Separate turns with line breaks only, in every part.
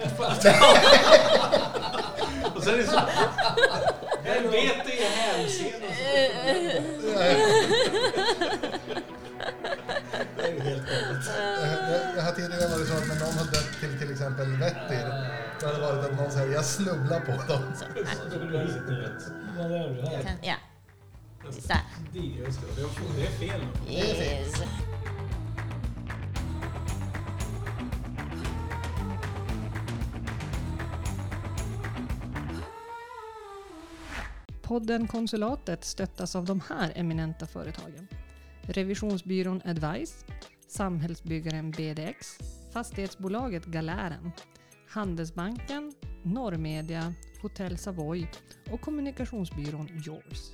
Och så är det så... Vem vet det i hälsenan? Det är ju helt galet.
Det det har tidigare varit så att när någon har dött till till exempel Vettir, då har det varit att någon säger jag snubblar på dem.
Är
Ja.
Det är det. Det är fel.
Podden Konsulatet stöttas av de här eminenta företagen. Revisionsbyrån Advice, Samhällsbyggaren BDX, Fastighetsbolaget Galären, Handelsbanken, Norrmedia, Hotell Savoy och kommunikationsbyrån Yours.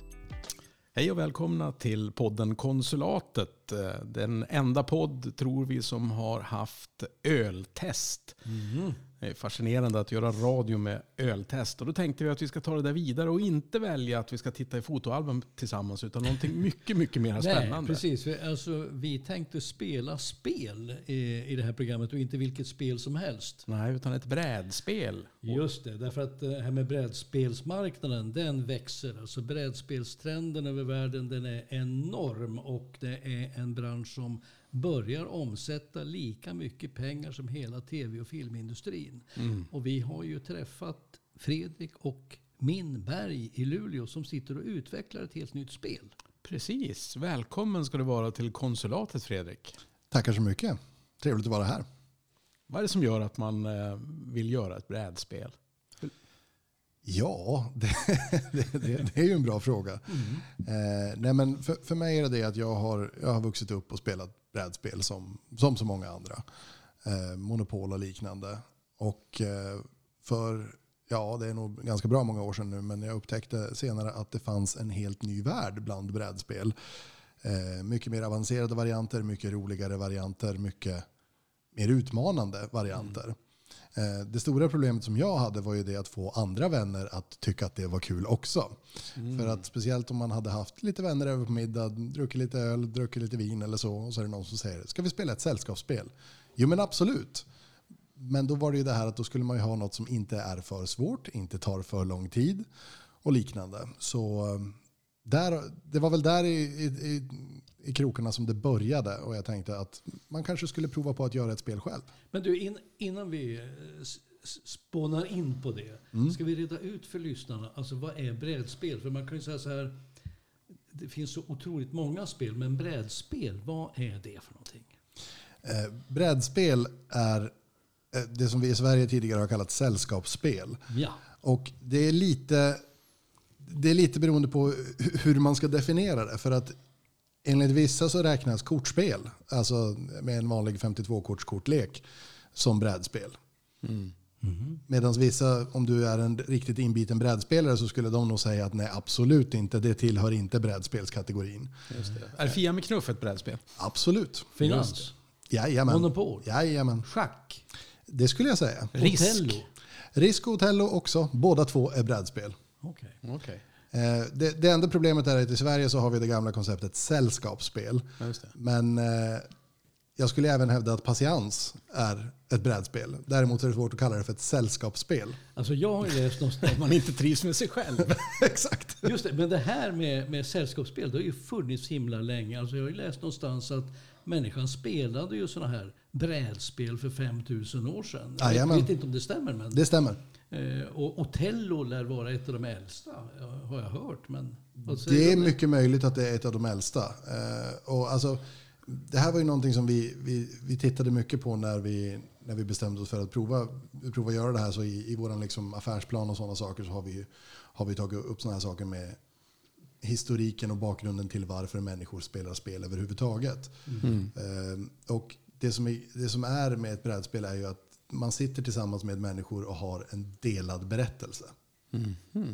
Hej och välkomna till podden Konsulatet. Den enda podd, tror vi, som har haft öltest. Det är fascinerande att göra radio med öltest. Och då tänkte vi att vi ska ta det där vidare och inte välja att vi ska titta i fotoalbum tillsammans, utan någonting mycket, mycket mer
Nej,
spännande.
precis. Vi- Alltså, vi tänkte spela spel i, i det här programmet och inte vilket spel som helst.
Nej, utan ett brädspel.
Just det, därför att det här med brädspelsmarknaden den växer. Alltså brädspelstrenden över världen den är enorm och det är en bransch som börjar omsätta lika mycket pengar som hela tv och filmindustrin. Och vi har ju träffat Fredrik och Min Berg i Luleå som sitter och utvecklar ett helt nytt spel.
Precis. Välkommen ska du vara till konsulatet, Fredrik.
Tackar så mycket. Trevligt att vara här.
Vad är det som gör att man eh, vill göra ett brädspel?
Ja, det, det, det, det är ju en bra fråga. Eh, nej men för, för mig är det det att jag har, jag har vuxit upp och spelat brädspel som, som så många andra. Eh, Monopol och liknande. Och eh, för, ja det är nog ganska bra många år sedan nu, men jag upptäckte senare att det fanns en helt ny värld bland brädspel. Eh, mycket mer avancerade varianter, mycket roligare varianter, mycket mer utmanande varianter. Eh, Det stora problemet som jag hade var ju det att få andra vänner att tycka att det var kul också. För att speciellt om man hade haft lite vänner över på middag, druckit lite öl, druckit lite vin eller så. Och så är det någon som säger, ska vi spela ett sällskapsspel? Jo men absolut. Men då var det ju det här att då skulle man ju ha något som inte är för svårt, inte tar för lång tid och liknande. Så eh, där, det var väl där i, i, i, i krokarna som det började och jag tänkte att man kanske skulle prova på att göra ett spel själv.
Men du, in, innan vi eh, spånar in på det. Ska vi reda ut för lyssnarna, alltså vad är brädspel? För man kan ju säga så här, det finns så otroligt många spel, men brädspel, vad är det för någonting?
Eh, brädspel är eh, det som vi i Sverige tidigare har kallat sällskapsspel.
Ja,
Och det är lite, det är lite beroende på hu- hur man ska definiera det. För att enligt vissa så räknas kortspel, alltså med en vanlig 52-kortskortlek, som brädspel. Medan vissa, om du är en riktigt inbiten brädspelare så skulle de nog säga att nej absolut inte, det tillhör inte brädspelskategorin.
Är Fia med knuff ett brädspel?
Absolut.
finans,
Jajamän.
monopol,
Jajamän.
schack,
Det skulle jag säga.
Risk.
Risk och Otello också. Båda två är brädspel.
Okej.
Okej.
Eh, Det, det enda problemet är att i Sverige så har vi det gamla konceptet sällskapsspel. Men eh, jag skulle även hävda att patiens är ett brädspel. Däremot är det svårt att kalla det för ett sällskapsspel.
Alltså jag har ju läst någonstans,
Man inte trivs med sig själv.
Exakt.
Just det, men det här med, med sällskapsspel, det har ju funnits himla länge. Alltså jag har ju läst någonstans att människan spelade ju sådana här brädspel för 5000 år sedan. Jag
Jajamän.
vet inte om det stämmer, men...
Det stämmer.
Eh, och Otello lär vara ett av de äldsta, ja, har jag hört. Men
Det är mycket möjligt att det är ett av de äldsta. Eh, och alltså, det här var ju någonting som vi, vi, vi tittade mycket på när vi, när vi bestämde oss för att prova, prova göra det här. Så i, i vår liksom affärsplan och sådana saker så har vi, har vi tagit upp sådana här saker med historiken och bakgrunden till varför människor spelar spel överhuvudtaget. Eh, och det som, är, det som är med ett brädspel är ju att man sitter tillsammans med människor och har en delad berättelse.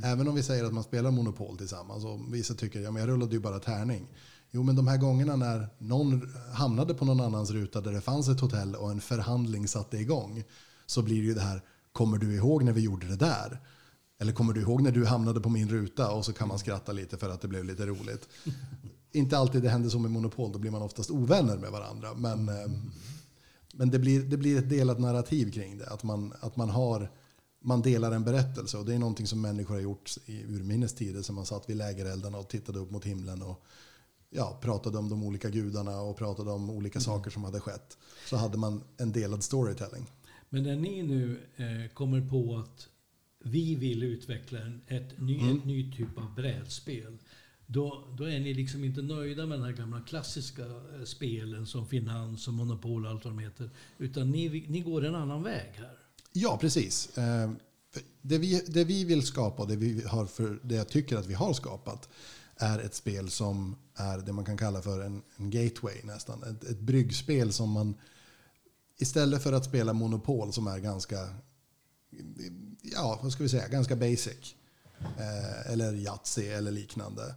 Även om vi säger att man spelar Monopol tillsammans och vissa tycker ja, men jag rullade ju bara tärning. Jo, men de här gångerna när någon hamnade på någon annans ruta där det fanns ett hotell och en förhandling satte igång så blir det ju det här, kommer du ihåg när vi gjorde det där? Eller kommer du ihåg när du hamnade på min ruta? Och så kan man skratta lite för att det blev lite roligt. Inte alltid det händer så med Monopol, då blir man oftast ovänner med varandra. Men eh, men det blir, det blir ett delat narrativ kring det. Att man, att man, har, man delar en berättelse. Och det är någonting som människor har gjort i urminnes tider. Som man satt vid lägereldarna och tittade upp mot himlen. Och ja, pratade om de olika gudarna och pratade om olika saker som hade skett. Så hade man en delad storytelling.
Men när ni nu eh, kommer på att vi vill utveckla en ett ny,
Mm.
ny typ av brädspel. Då, då är ni liksom inte nöjda med de här gamla klassiska eh, spelen som Finans och Monopol och allt vad de heter. Utan ni, ni går en annan väg här.
Ja, precis. Eh, det vi, det vi vill skapa och det, vi har för, det jag tycker att vi har skapat är ett spel som är det man kan kalla för en, en gateway nästan. Ett, ett bryggspel som man istället för att spela Monopol som är ganska, ja vad ska vi säga, ganska basic. Eh, eller Yatzy eller liknande.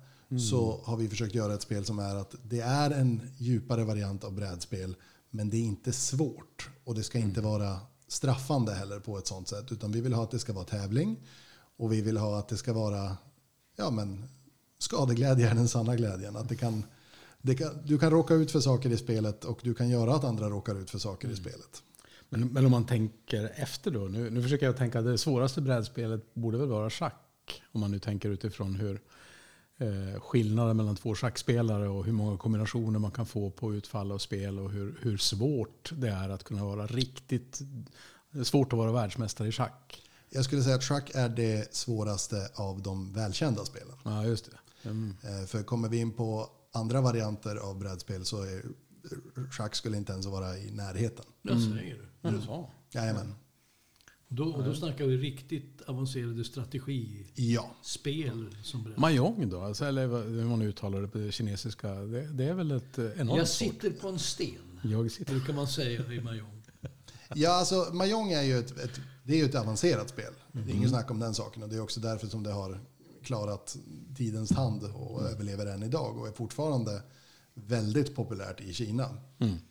Så har vi försökt göra ett spel som är att det är en djupare variant av brädspel. Men det är inte svårt. Och det ska inte vara straffande heller på ett sånt sätt. Utan vi vill ha att det ska vara tävling. Och vi vill ha att det ska vara, ja men, skadeglädje är den sanna glädjen. Att det kan, det kan, du kan råka ut för saker i spelet och du kan göra att andra råkar ut för saker i spelet.
Men, men om man tänker efter då. Nu, nu försöker jag tänka att det svåraste brädspelet borde väl vara schack. Om man nu tänker utifrån hur eh, skillnaden mellan två schackspelare och hur många kombinationer man kan få på utfall och spel och hur, hur svårt det är att kunna vara riktigt svårt att vara världsmästare i schack.
Jag skulle säga att schack är det svåraste av de välkända spelen.
Ja, just det. Mm.
Eh, För kommer vi in på andra varianter av brädspel så är schack skulle inte ens vara i närheten.
Säger du.
Är det så?
Jajamän.
Då, och då snackar vi riktigt avancerade strategispel
Ja.
som.
Mahjong då? Alltså, eller hur man uttalar det på det kinesiska. Det, det är väl ett eh, enormt
Jag sitter på en sten,
Jag sitter.
brukar man säga i Mahjong.
Ja, alltså Mahjong är ju ett, ett, det är ju ett avancerat spel. Det är ingen snack om den saken. Och det är också därför som det har klarat tidens tand och överlever än idag. Och är fortfarande väldigt populärt i Kina.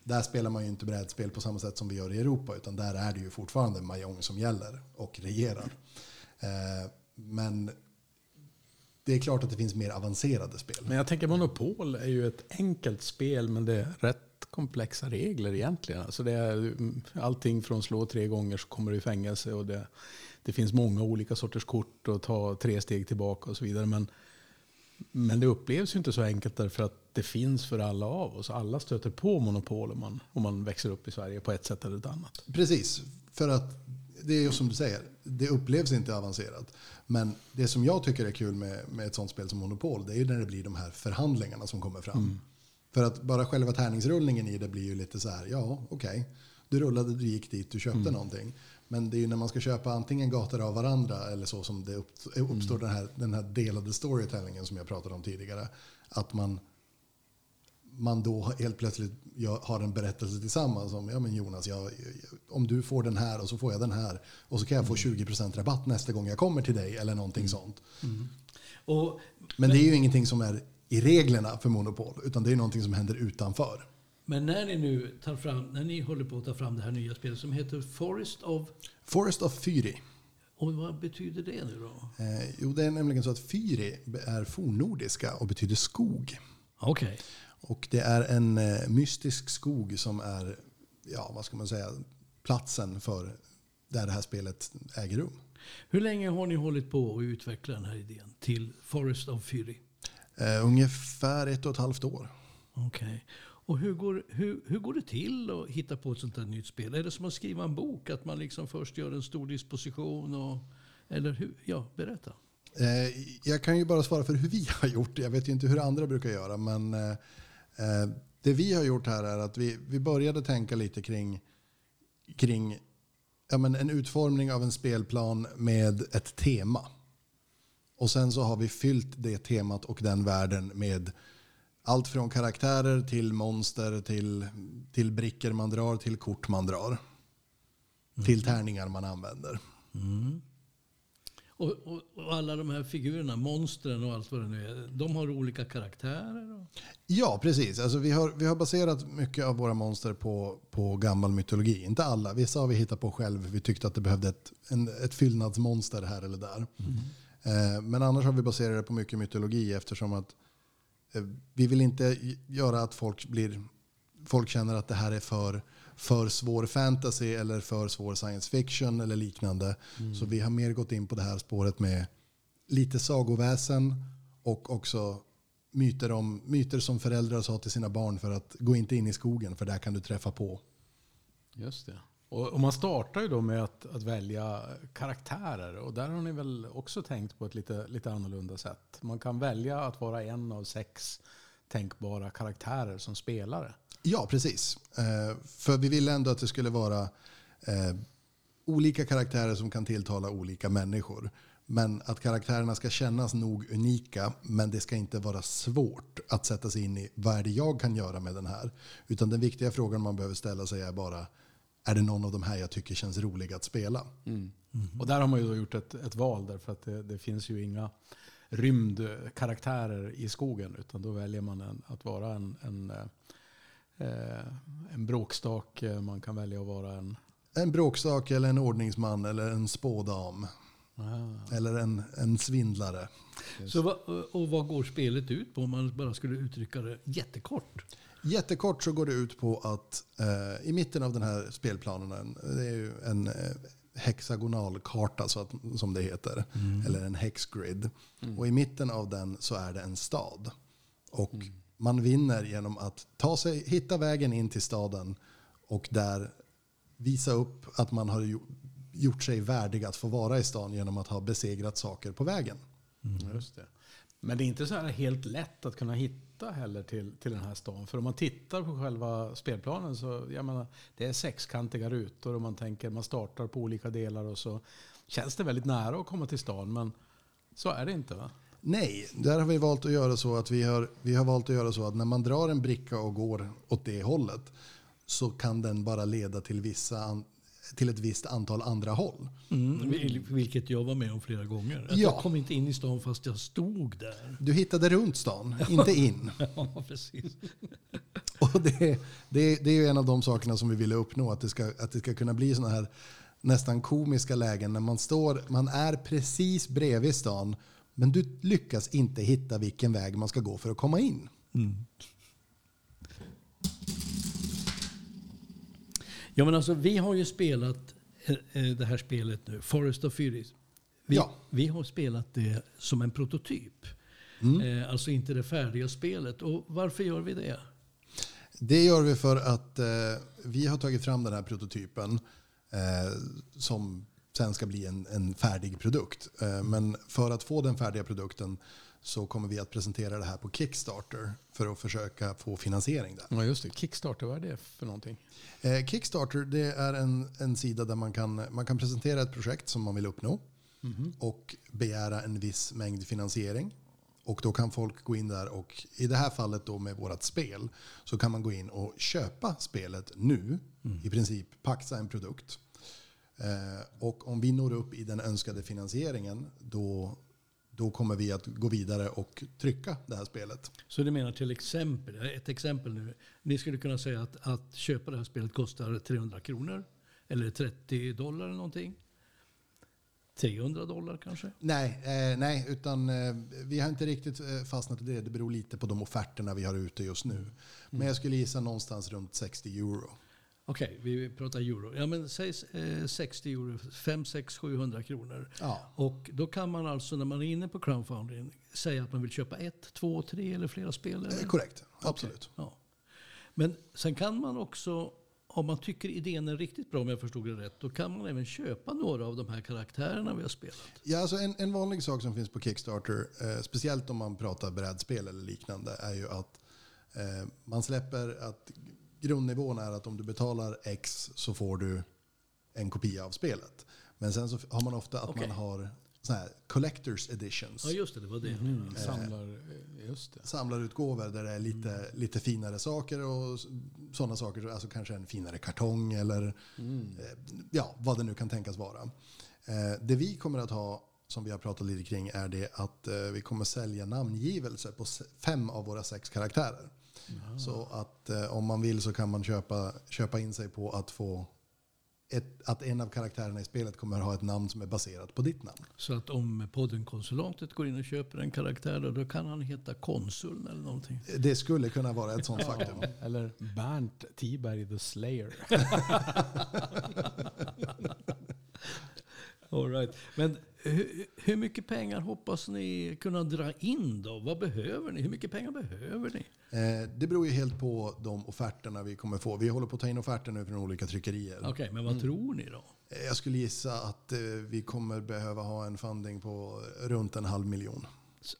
Där spelar man ju inte brädspel på samma sätt som vi gör i Europa. Utan där är det ju fortfarande Mahjong som gäller och regerar. Eh, men det är klart att det finns mer avancerade spel.
Men jag tänker Monopol är ju ett enkelt spel men det är rätt komplexa regler egentligen. Alltså det är mm, allting från slå tre gånger så kommer du i fängelse och det, det finns många olika sorters kort och ta tre steg tillbaka och så vidare. Men, men det upplevs ju inte så enkelt därför att det finns för alla av oss. Alla stöter på monopol om man, om man växer upp i Sverige på ett sätt eller ett annat.
Precis, för att det är ju som du säger, det upplevs inte avancerat. Men det som jag tycker är kul med, med ett sånt spel som Monopol, det är ju när det blir de här förhandlingarna som kommer fram. För att bara själva tärningsrullningen i det blir ju lite så här, ja okej, du rullade, du gick dit, du köpte någonting. Men det är ju när man ska köpa antingen gator av varandra eller så som det upp, uppstår den, här, den här delade storytellingen som jag pratade om tidigare. Att man man då helt plötsligt har en berättelse tillsammans om ja, men Jonas, jag, om du får den här och så får jag den här och så kan jag få 20% rabatt nästa gång jag kommer till dig eller någonting sånt.
Och
Men det är ju ingenting som är i reglerna för Monopol utan det är någonting som händer utanför.
Men när ni nu tar fram, när ni håller på att ta fram det här nya spelet som heter Forest of...
Forest of Fyri.
Och vad betyder det nu då?
Eh, jo, det är nämligen så att Fyri är fornnordiska och betyder skog.
Okej.
Och det är en eh, mystisk skog som är, ja vad ska man säga, platsen för där det här spelet äger rum.
Hur länge har ni hållit på att utveckla den här idén till Forest of Fury?
Eh, ungefär ett och ett halvt år.
Okej. Och hur går, hur, hur går det till att hitta på ett sånt här nytt spel? Är det som att skriva en bok? Att man liksom först gör en stor disposition? Och, eller hur? Ja, berätta.
Eh, jag kan ju bara svara för hur vi har gjort. Jag vet ju inte hur andra brukar göra. Men eh, eh, det vi har gjort här är att vi, vi började tänka lite kring, kring ja, men en utformning av en spelplan med ett tema. Och sen så har vi fyllt det temat och den världen med allt från karaktärer till monster till, till brickor man drar till kort man drar. Till tärningar man använder.
Och, och, och alla de här figurerna, monstren och allt vad det nu är, de har olika karaktärer?
Ja, precis. Alltså, vi, har, vi har baserat mycket av våra monster på, på gammal mytologi. Inte alla. Vissa har vi hittat på själv. Vi tyckte att det behövde ett, en, ett fyllnadsmonster här eller där. Eh, men annars har vi baserat det på mycket mytologi eftersom att vi vill inte göra att folk, blir, folk känner att det här är för, för svår fantasy eller för svår science fiction eller liknande.
Mm.
Så vi har mer gått in på det här spåret med lite sagoväsen och också myter, om, myter som föräldrar sa till sina barn för att gå inte in i skogen för där kan du träffa på.
Just det. Och, och man startar ju då med att, att välja karaktärer. Och där har ni väl också tänkt på ett lite, lite annorlunda sätt. Man kan välja att vara en av sex tänkbara karaktärer som spelare.
Ja, precis. Eh, för vi ville ändå att det skulle vara eh, olika karaktärer som kan tilltala olika människor. Men att karaktärerna ska kännas nog unika, men det ska inte vara svårt att sätta sig in i vad är det jag kan göra med den här. Utan den viktiga frågan man behöver ställa sig är bara, är det någon av de här jag tycker känns rolig att spela?
Och där har man ju då gjort ett, ett val därför att det, det finns ju inga rymdkaraktärer i skogen. Utan då väljer man en, att vara en, en, eh, en bråkstak. Man kan välja att vara en...
En bråkstake eller en ordningsman eller en spådam. Eller en, en svindlare.
Så och vad går spelet ut på om man bara skulle uttrycka det jättekort?
Jättekort så går det ut på att eh, i mitten av den här spelplanen, det är ju en eh, hexagonalkarta så att, som det heter, eller en hexgrid. Och i mitten av den så är det en stad. Och man vinner genom att ta sig, hitta vägen in till staden och där visa upp att man har gjo- gjort sig värdig att få vara i stan genom att ha besegrat saker på vägen.
Just det. Men det är inte så här helt lätt att kunna hitta heller till, till den här stan. För om man tittar på själva spelplanen så jag menar, det är sexkantiga rutor och man tänker man startar på olika delar och så känns det väldigt nära att komma till stan. Men så är det inte va?
Nej, där har vi valt att göra så att vi har, vi har valt att göra så att när man drar en bricka och går åt det hållet så kan den bara leda till, vissa, till ett visst antal andra håll.
Mm. Vil- Vilket jag var med om flera gånger. Att
Ja.
Jag kom inte in i stan fast jag stod där.
Du hittade runt stan, inte in.
Ja, precis.
Och det, det, det är ju en av de sakerna som vi ville uppnå, att det ska, att det ska kunna bli sådana här nästan komiska lägen när man står, man är precis bredvid stan, men du lyckas inte hitta vilken väg man ska gå för att komma in.
Ja, men alltså, vi har ju spelat eh, eh, det här spelet nu, Forest of Furies. Vi,
Ja.
vi har spelat det som en prototyp. Eh, alltså inte det färdiga spelet. Och varför gör vi det?
Det gör vi för att eh, vi har tagit fram den här prototypen eh, som sen ska bli en, en färdig produkt. Eh, men för att få den färdiga produkten så kommer vi att presentera det här på Kickstarter för att försöka få finansiering där.
Ja just det, Kickstarter, vad är det för någonting?
Eh, Kickstarter det är en, en sida där man kan, man kan presentera ett projekt som man vill uppnå och begära en viss mängd finansiering. Och då kan folk gå in där och i det här fallet då med vårt spel så kan man gå in och köpa spelet nu. I princip paxa en produkt. Eh, och om vi når upp i den önskade finansieringen då, då kommer vi att gå vidare och trycka det här spelet.
Så du menar till exempel, ett exempel nu. Ni skulle kunna säga att, att köpa det här spelet kostar 300 kronor. Eller 30 dollar eller någonting. 300 dollar kanske?
Nej, eh, nej utan eh, vi har inte riktigt eh, fastnat i det. Det beror lite på de offerterna vi har ute just nu. Men jag skulle gissa någonstans runt 60 euro.
Okej, vi pratar euro. Ja, men säg eh, 60 euro, 5, 6, 700 kronor.
Ja.
Och då kan man alltså när man är inne på crowdfunding säga att man vill köpa ett, två, tre eller flera spel? Eller?
Eh, korrekt, absolut.
Ja. Men sen kan man också, om man tycker idén är riktigt bra om jag förstod det rätt, då kan man även köpa några av de här karaktärerna vi har spelat.
Ja, alltså en, en vanlig sak som finns på Kickstarter, eh, speciellt om man pratar brädspel eller liknande, är ju att eh, man släpper att grundnivån är att om du betalar X så får du en kopia av spelet. Men sen så har man ofta att
Okej.
man har så här collectors editions.
Ja, just det, det var det.
Mm, samlar, eh, just det.
samlarutgåvor där det är lite, lite finare saker och sådana saker. Alltså kanske en finare kartong eller eh, ja, vad det nu kan tänkas vara. Eh, det vi kommer att ha, som vi har pratat lite kring, är det att vi kommer sälja namngivelser på fem av våra sex karaktärer. Så att eh, om man vill så kan man köpa, köpa in sig på att få ett, att en av karaktärerna i spelet kommer ha ett namn som är baserat på ditt namn.
Så att om podden Konsulatet går in och köper en karaktär då, då kan han heta Konsuln eller någonting.
Det skulle kunna vara ett sånt faktum.
Eller Bernt Tiberg the Slayer.
All right. Men hur, hur mycket pengar hoppas ni kunna dra in då? Vad behöver ni? Hur mycket pengar behöver ni?
Eh, det beror ju helt på de offerterna vi kommer få. Vi håller på att ta in offerter nu från olika tryckerier.
Okej, men vad tror ni då?
Eh, Jag skulle gissa att eh, vi kommer behöva ha en funding på runt en halv miljon.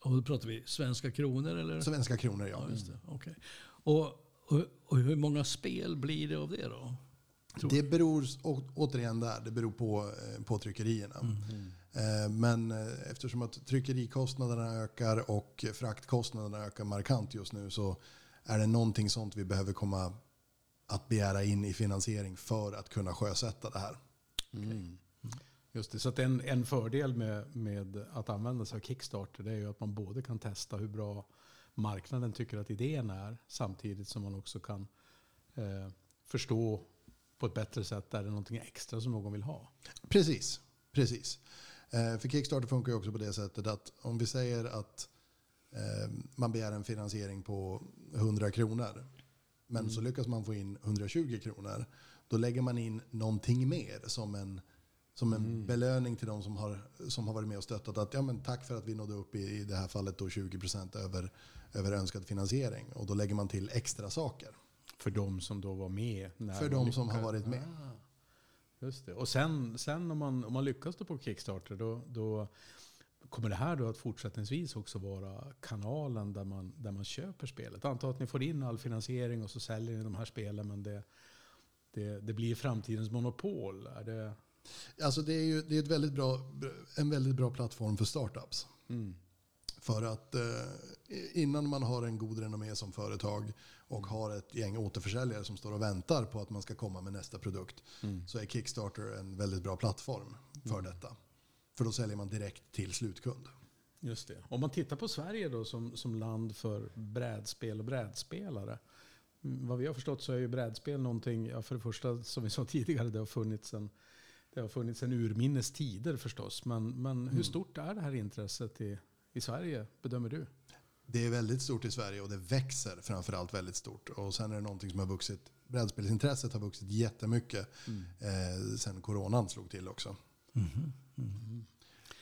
Och då pratar vi svenska kronor eller?
Svenska kronor, ja.
Ja, just det. Okej. Och, och, och hur många spel blir det av det då?
Det beror återigen där, det beror på, eh, på tryckerierna. Eh, Men eh, eftersom att tryckerikostnaderna ökar och fraktkostnaderna ökar markant just nu så är det någonting sånt vi behöver komma att begära in i finansiering för att kunna sjösätta det här.
Mm. Just det, så att en, en fördel med, med att använda sig av Kickstarter det är ju att man både kan testa hur bra marknaden tycker att idén är samtidigt som man också kan eh, förstå på ett bättre sätt är det någonting extra som någon vill ha.
Precis, precis. Eh, För Kickstarter funkar ju också på det sättet att om vi säger att eh, man begär en finansiering på 100 kronor men så lyckas man få in 120 kronor. Då lägger man in någonting mer som en, som en belöning till de som har, som har varit med och stöttat. Att, ja, men tack för att vi nådde upp i, i det här fallet då 20% över, över önskad finansiering. Och då lägger man till extra saker
För de som då var med.
För de som har varit med.
Just det. Och sen, sen om, man, om man lyckas då på Kickstarter då, då kommer det här då att fortsättningsvis också vara kanalen där man, där man köper spelet. Anta att ni får in all finansiering och så säljer ni de här spelen men det, det, det blir framtidens monopol. Är det,
Alltså det är ju det är ett väldigt bra, en väldigt bra plattform för startups.
mm.
För att eh, innan man har en god renommé som företag och har ett gäng återförsäljare som står och väntar på att man ska komma med nästa produkt så är Kickstarter en väldigt bra plattform för detta. För då säljer man direkt till slutkund.
Just det. Om man tittar på Sverige då som, som land för brädspel och brädspelare. Mm, Vad vi har förstått så är ju brädspel någonting, ja för det första som vi sa tidigare, det har funnits en, det har funnits en urminnes tider förstås. Men, men hur stort är det här intresset i, i Sverige, bedömer du?
Det är väldigt stort i Sverige och det växer framförallt väldigt stort. Och sen är det någonting som har vuxit, brädspelsintresset har vuxit jättemycket eh, sen coronan slog till också.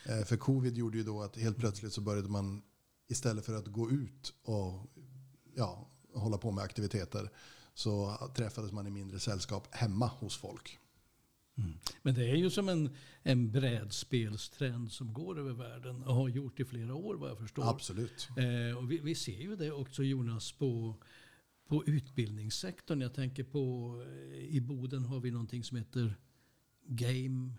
Eh, för covid gjorde ju då att helt plötsligt så började man istället för att gå ut och ja, hålla på med aktiviteter så träffades man i mindre sällskap hemma hos folk.
Men det är ju som en, en brädspelstrend som går över världen och har gjort i flera år vad jag förstår.
Absolut.
Eh, och vi, vi ser ju det också Jonas på, på utbildningssektorn. Jag tänker på eh, i Boden har vi någonting som heter Game,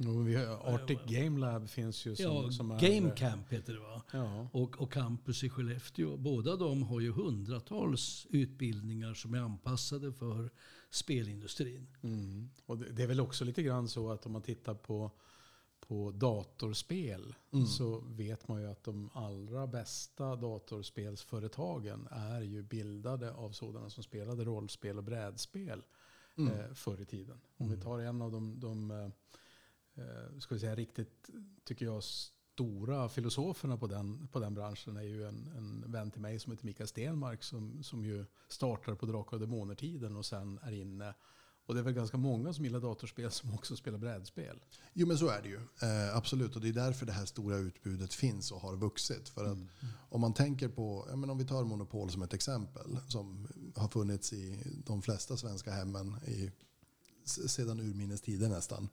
Vi har, Arctic Game Lab finns ju som,
ja,
som är...
Game Camp heter det va?
Ja.
Och, och Campus i Skellefteå. Båda de har ju hundratals utbildningar som är anpassade för spelindustrin.
Mm. Och det, det är väl också lite grann så att om man tittar på, på datorspel så vet man ju att de allra bästa datorspelsföretagen är ju bildade av sådana som spelade rollspel och brädspel eh, förr i tiden. Om vi tar en av de, de eh, ska vi säga, riktigt, tycker jag, stora filosoferna på den, på den branschen är ju en, en vän till mig som heter Mikael Stenmark som, som ju startar på Drakar och Demoner-tiden och sen är inne. Och det är väl ganska många som gillar datorspel som också spelar brädspel.
Jo men så är det ju. Eh, absolut. Och det är därför det här stora utbudet finns och har vuxit. För att om man tänker på, ja, men om vi tar Monopol som ett exempel. Som har funnits i de flesta svenska hemmen i, sedan urminnes tider nästan.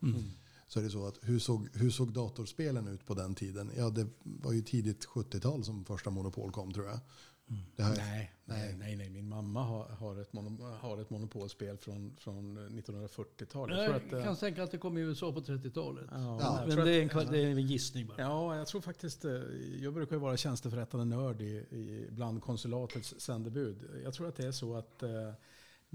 Så är det så att hur såg, hur såg datorspelen ut på den tiden? Ja det var ju tidigt 70-tal som första Monopol kom tror jag. Det har,
Nej, nej, nej, nej. Min mamma har, har, ett, mono, har ett monopolspel från, från 1940-talet. Jag
Jag kan tänka att det kom i USA på 30-talet.
Ja,
Ja,
Men det är, en, det är en gissning bara.
Ja, jag tror faktiskt... eh, Jag brukar ju vara tjänsteförrättande nörd i, i, bland konsulatets sändebud. Jag tror att det är så att eh,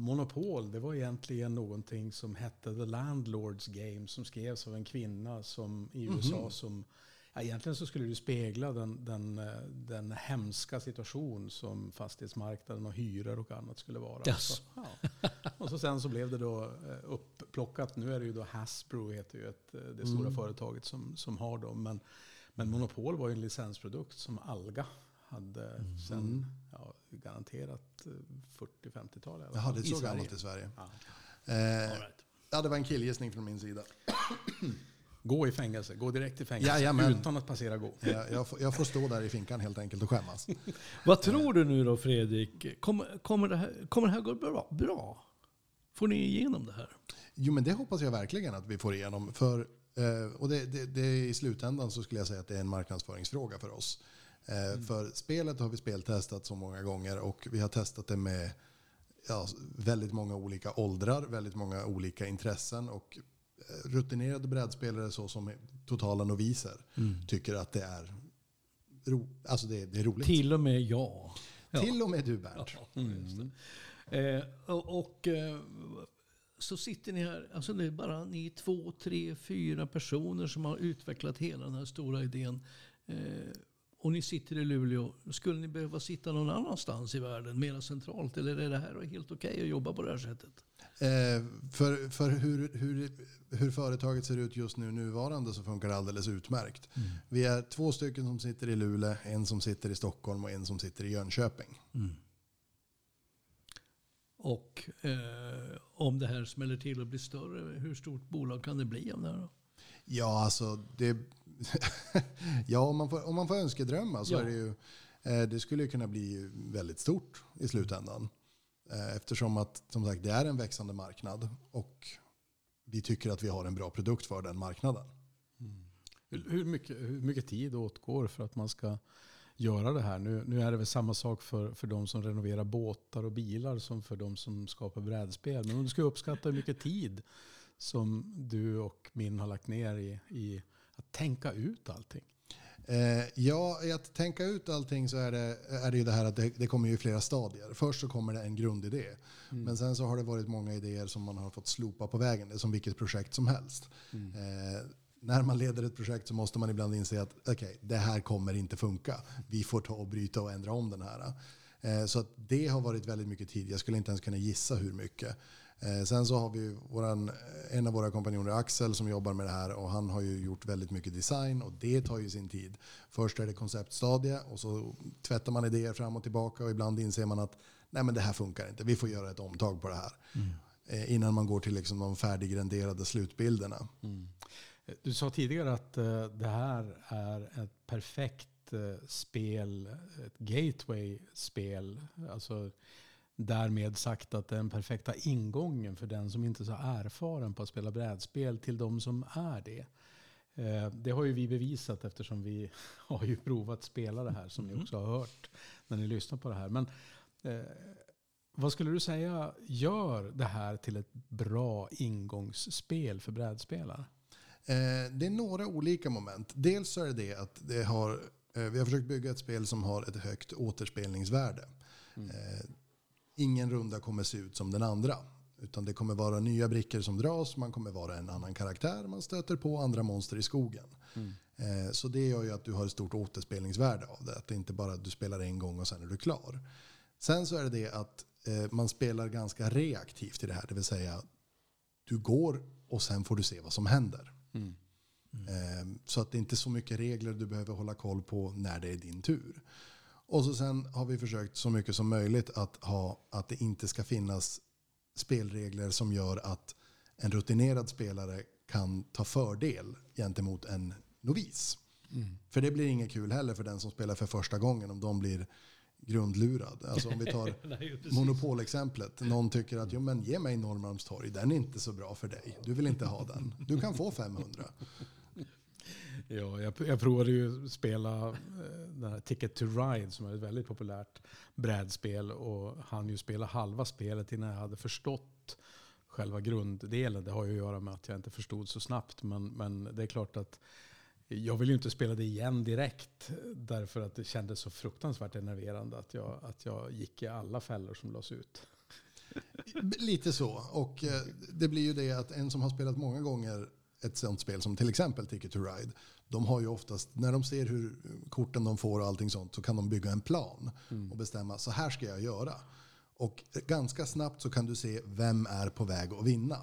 Monopol, det var egentligen någonting som hette The Landlords Game som skrevs av en kvinna som, i USA som Ja, egentligen så skulle det spegla den, den, eh, den hemska situation som fastighetsmarknaden och hyror och annat skulle vara.
Yes.
Så, ja. Och så sen så blev det då eh, uppplockat. Nu är det ju då Hasbro, heter ju ett, eh, det stora företaget som, som har dem. Men, men Monopol var ju en licensprodukt som Alga hade sen ja, garanterat eh, 40-50-tal.
Jaha, det är
i
så
Sverige.
gammalt i Sverige.
Ja.
Eh,
right.
ja, det var en killgissning från min sida.
Gå i fängelse, gå direkt i fängelse
Jajamän.
utan att passera gå.
Jag, jag, får, jag får stå där i finkan helt enkelt och skämmas.
Vad tror du nu då Fredrik? Kommer, kommer, det, här, kommer det här gå bra? bra? Får ni igenom det här?
Jo, men det hoppas jag verkligen att vi får igenom. För, eh, och det, det, det, I slutändan så skulle jag säga att det är en marknadsföringsfråga för oss. Eh, För spelet har vi speltestat så många gånger och vi har testat det med ja, väldigt många olika åldrar, väldigt många olika intressen. Och eh, rutinerade brädspelare så som totala noviser tycker att det är, ro, alltså det, det är roligt.
Till och med jag. Ja.
Till och med du Bernt.
Ja, det. Eh, och och eh, så sitter ni här, alltså det är bara ni två, tre, fyra personer som har utvecklat hela den här stora idén. Eh, och ni sitter i Luleå. Skulle ni behöva sitta någon annanstans i världen, mera centralt? Eller är det här helt okej att jobba på det här sättet?
Eh, för för hur, hur, hur företaget ser ut just nu nuvarande så funkar det alldeles utmärkt. Vi är två stycken som sitter i Luleå, en som sitter i Stockholm och en som sitter i Jönköping.
Och eh, om det här smäller till och blir större, hur stort bolag kan det bli av det här? Då?
Ja, alltså det... ja, om man får, om man får önskedrömma så
Ja.
är det ju... Eh, det skulle ju kunna bli väldigt stort i slutändan. Eh, eftersom att, som sagt, det är en växande marknad och vi tycker att vi har en bra produkt för den marknaden.
Hur, hur, mycket, hur mycket tid åtgår för att man ska göra det här? Nu, nu är det väl samma sak för, för de som renoverar båtar och bilar som för de som skapar brädspel. Men om du ska uppskatta hur mycket tid som du och min har lagt ner i, i att tänka ut allting.
Eh, ja, i att tänka ut allting så är det, är det ju det här att det, det kommer ju i flera stadier. Först så kommer det en grundidé. Men sen så har det varit många idéer som man har fått slopa på vägen. Det är som vilket projekt som helst. Eh, när man leder ett projekt så måste man ibland inse att okej, det här kommer inte funka. Vi får ta och bryta och ändra om den här. Eh, så att det har varit väldigt mycket tid. Jag skulle inte ens kunna gissa hur mycket. Eh, sen så har vi våran, en av våra kompanjoner Axel som jobbar med det här och han har ju gjort väldigt mycket design och det tar ju sin tid. Först är det konceptstadie och så tvättar man idéer fram och tillbaka och ibland inser man att nej men det här funkar inte, vi får göra ett omtag på det här. Eh, innan man går till liksom de färdigrenderade slutbilderna.
Du sa tidigare att eh, det här är ett perfekt eh, spel, ett gateway-spel. Alltså därmed sagt att den perfekta ingången för den som inte är så erfaren på att spela brädspel till de som är det. Eh, Det har ju vi bevisat eftersom vi har ju provat spela det här som ni också har hört när ni lyssnar på det här. Men eh, vad skulle du säga gör det här till ett bra ingångsspel för brädspelare?
Eh, det är några olika moment. Dels så är det att det har, eh, vi har försökt bygga ett spel som har ett högt återspelningsvärde. Eh, ingen runda kommer se ut som den andra. Utan det kommer vara nya brickor som dras, man kommer vara en annan karaktär, man stöter på andra monster i skogen. Eh, så det gör ju att du har ett stort återspelningsvärde av det. Att det inte bara att du spelar en gång och sen är du klar. Sen så är det det att eh, man spelar ganska reaktivt i det här. Det vill säga, du går och sen får du se vad som händer. Eh, Så att det inte är så mycket regler du behöver hålla koll på när det är din tur. Och så sen har vi försökt så mycket som möjligt att, ha, att det inte ska finnas spelregler som gör att en rutinerad spelare kan ta fördel gentemot en novis. För det blir inget kul heller för den som spelar för första gången om de blir grundlurad. Alltså om vi tar monopolexemplet. Någon tycker att jo, men ge mig Norrmalmstorg, den är inte så bra för dig. Du vill inte ha den. Du kan få 500.
Ja, jag, jag provade ju spela eh, den här Ticket to Ride som är ett väldigt populärt brädspel och han ju spela halva spelet innan jag hade förstått själva grunddelen. Det har ju att göra med att jag inte förstod så snabbt men, men det är klart att jag vill ju inte spela det igen direkt därför att det kändes så fruktansvärt enerverande att jag, att jag gick i alla fällor som lades ut.
Lite så. Och eh, det blir ju det att en som har spelat många gånger ett sånt spel som till exempel Ticket to Ride, de har ju oftast, när de ser hur korten de får och allting sånt, så kan de bygga en plan och bestämma så här ska jag göra. Och ganska snabbt så kan du se vem är på väg att vinna.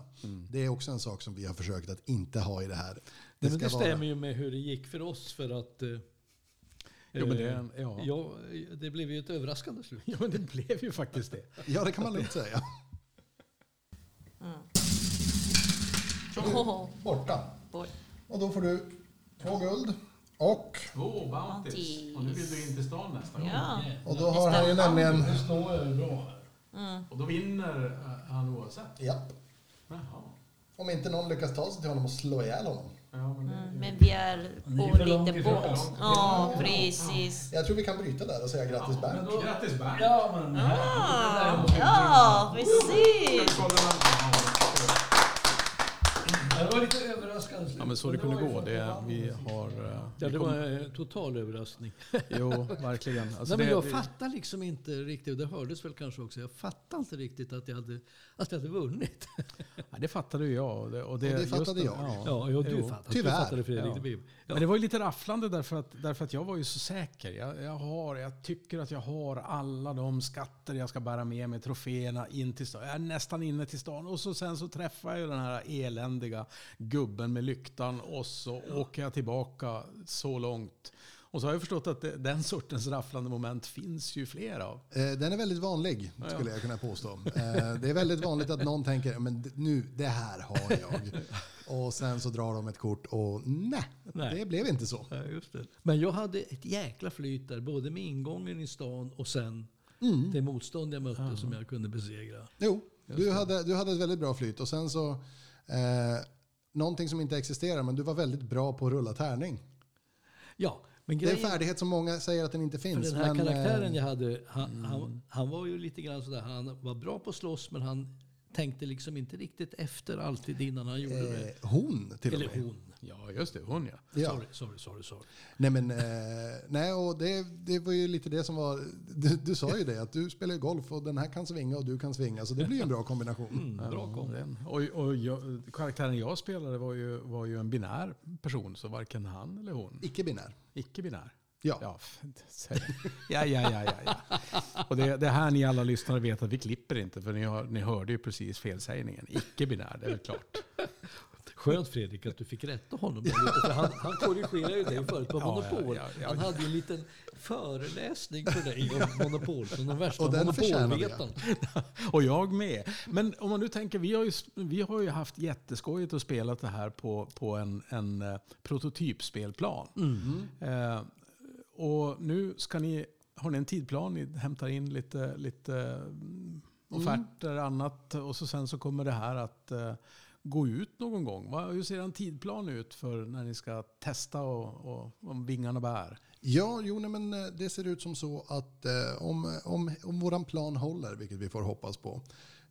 Det är också en sak som vi har försökt att inte ha i det här.
Det, men
ska
det
vara-
stämmer ju med hur det gick för oss för att eh,
Jo, men det är
eh,
en- ja.
ja, det blev ju ett överraskande slut.
Ja, men det blev ju faktiskt det.
Ja, det kan man lugnt säga. Borta. Och då får du två guld. Och,
Två Bounties. Och nu vill du in till stan nästa gång.
Ja.
och då har han ju nämligen...
Det står ju bra här.
Och då vinner eh, han oavsett.
Japp.
Jaha.
Om inte någon lyckas ta sig till honom och slå ihjäl honom.
Ja, men
Mm, men vi är på lite båt. Ja, precis.
Jag tror vi kan bryta där och säga grattis Bernt.
grattis Bernt!
Ja, men
Ah, ja, precis.
Agora, överraskande slut.
Ja, men så det kunde gå. Det, vi har...
Ja,
vi
det
kom-
var en total överraskning.
Jo, verkligen. Alltså
Nej, men jag
det-
fattar liksom inte riktigt, och det hördes väl kanske också, jag fattar inte riktigt att jag hade, att jag hade vunnit.
Ja, det fattade ju jag. Och det, och det,
Och det fattade jag.
Ja.
Ja, ja du
Jo,
fattade.
tyvärr.
Du fattade Fredrik.
Ja.
Det.
Men det var ju lite rafflande därför att, därför att jag var ju så säker. Jag, jag, har, jag tycker att jag har alla de skatter jag ska bära med mig, troféerna in till stan. Jag är nästan inne till stan. Och så sen så träffar jag ju den här eländiga gubben med lyktan och så åker jag tillbaka så långt. Och så har jag förstått att den sortens rafflande moment finns ju fler av.
Eh, Den är väldigt vanlig, skulle jag kunna påstå. Eh, Det är väldigt vanligt att någon tänker, men nu, det här har jag. Och sen så drar de ett kort och nej,
Nej.
det blev inte så.
Ja, just det. Men jag hade ett jäkla flyt där, både med ingången i stan och sen
Mm.
det motstånd jag mötte som jag kunde besegra.
Jo, du hade, du hade ett väldigt bra flyt och sen så, eh, någonting som inte existerar, men du var väldigt bra på att rulla tärning.
Ja, men
Det är en
grejen,
färdighet som många säger att den inte
för
finns.
den här
men, eh,
karaktären jag hade, han, han, han var ju lite grann sådär, han var bra på att slåss men han tänkte liksom inte riktigt efter alltid innan han gjorde det.
eh, hon till och
Eller
med.
hon.
Ja, just det. Hon ja.
Ja.
Sorry, sorry, sorry. sorry.
Nej, men, eh, nej, och det, det var ju lite det som var... Du, du sa ju det, att du spelar golf och den här kan svinga och du kan svinga. Så det blir ju en bra kombination.
Mm, bra.
Den. Och, och jag, karaktären jag spelade var ju, var ju en binär person, så varken han eller hon.
Icke-binär.
Icke-binär.
Ja.
Ja, ja, ja, ja, ja, ja. Och det, det här ni alla lyssnare vet att vi klipper inte, för ni, har, ni hörde ju precis felsägningen. Icke-binär, det är väl klart.
Skönt Fredrik att du fick rätta honom där lite, för han, han korrigerade ju dig förut på Monopol.
ja, ja, ja.
Han hade ju en liten föreläsning för dig om Monopol, som den värsta
Och den
monopolvetaren.
Och jag med. Men om man nu tänker, vi har ju, vi har ju haft jätteskojigt och spelat det här på, på en, en eh, prototypspelplan. Eh, och nu ska ni, har ni en tidplan, ni hämtar in lite, lite mm, offerter annat och så sen så kommer det här att eh, gå ut någon gång. Hur ser en tidplan ut för när ni ska testa och, och om vingarna bär?
Ja, jo, nej, men eh, det ser ut som så att eh, om, om, om våran plan håller, vilket vi får hoppas på,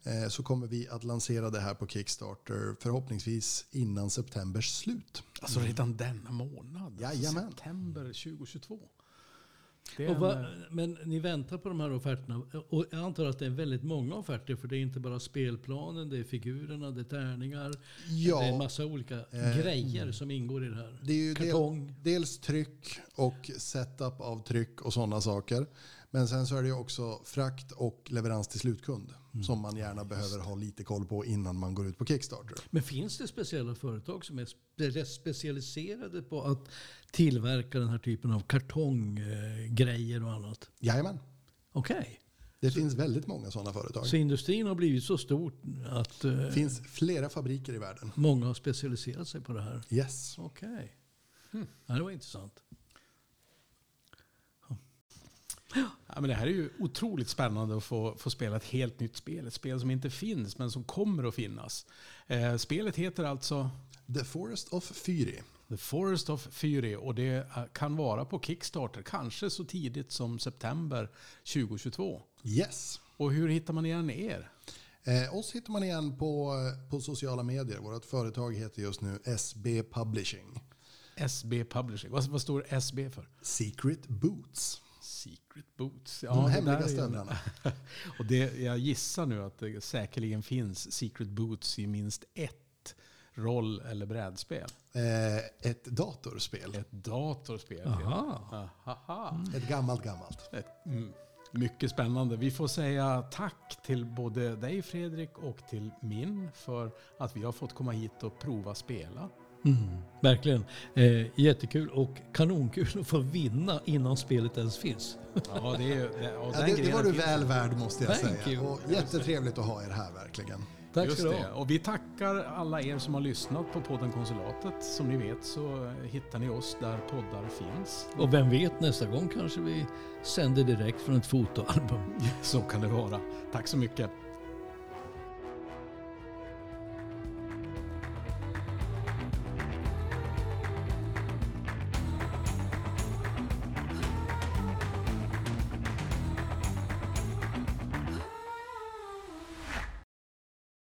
eh, så kommer vi att lansera det här på Kickstarter förhoppningsvis innan septembers slut.
Alltså redan denna månad?
Jajamän.
September 2022. Det är
Och
en,
va,
eh,
men ni väntar på de här offerterna. Och jag antar att det är väldigt många offerter. För det är inte bara spelplanen, det är figurerna, det är tärningar.
Ja.
Det är en massa olika
Eh,
grejer som ingår i det här.
Det är ju del, dels tryck och setup av tryck och sådana saker. Men sen så är det ju också frakt och leverans till slutkund som man gärna behöver ha lite koll på innan man går ut på Kickstarter.
Men finns det speciella företag som är spe- specialiserade på att tillverka den här typen av kartonggrejer och annat?
Jajamän.
Okej.
Det finns väldigt många sådana företag.
Så industrin har blivit så stort att eh,
Det finns flera fabriker i världen.
många har specialiserat sig på det här?
Yes.
Okej. Ja, det var intressant.
Ja, men det här är ju otroligt spännande att få, få spela ett helt nytt spel. Ett spel som inte finns, men som kommer att finnas. Eh, spelet heter alltså
The Forest of Fyri.
The Forest of Fury och det eh, kan vara på Kickstarter, kanske så tidigt som september 2022.
Yes.
Och hur hittar man igen er?
Eh, oss hittar man igen på, eh, på sociala medier. Vårt företag heter just nu SB Publishing.
SB Publishing. Vad, vad står SB för?
Secret Boots.
Secret Boots.
De
det
hemliga stövlarna.
och det, jag gissar nu att det säkerligen finns Secret Boots i minst ett roll eller brädspel?
Eh, ett datorspel.
Ett datorspel.
Aha.
Ahaha.
Ett gammalt, gammalt.
Ett, mm, mycket spännande. Vi får säga tack till både dig Fredrik och till min för att vi har fått komma hit och prova spela.
Mm, verkligen. Eh, jättekul och kanonkul att få vinna innan spelet ens finns.
Ja, det, är,
Ja, det, det var du väl värd måste jag
Thank
säga.
you.
Och jättetrevligt att ha er här verkligen.
Tack
Just
ska du
det.
ha.
Och vi tackar alla er som har lyssnat på podden Konsulatet. Som ni vet så hittar ni oss där poddar finns.
Och vem vet, nästa gång kanske vi sänder direkt från ett fotoalbum.
Så kan det vara. Tack så mycket.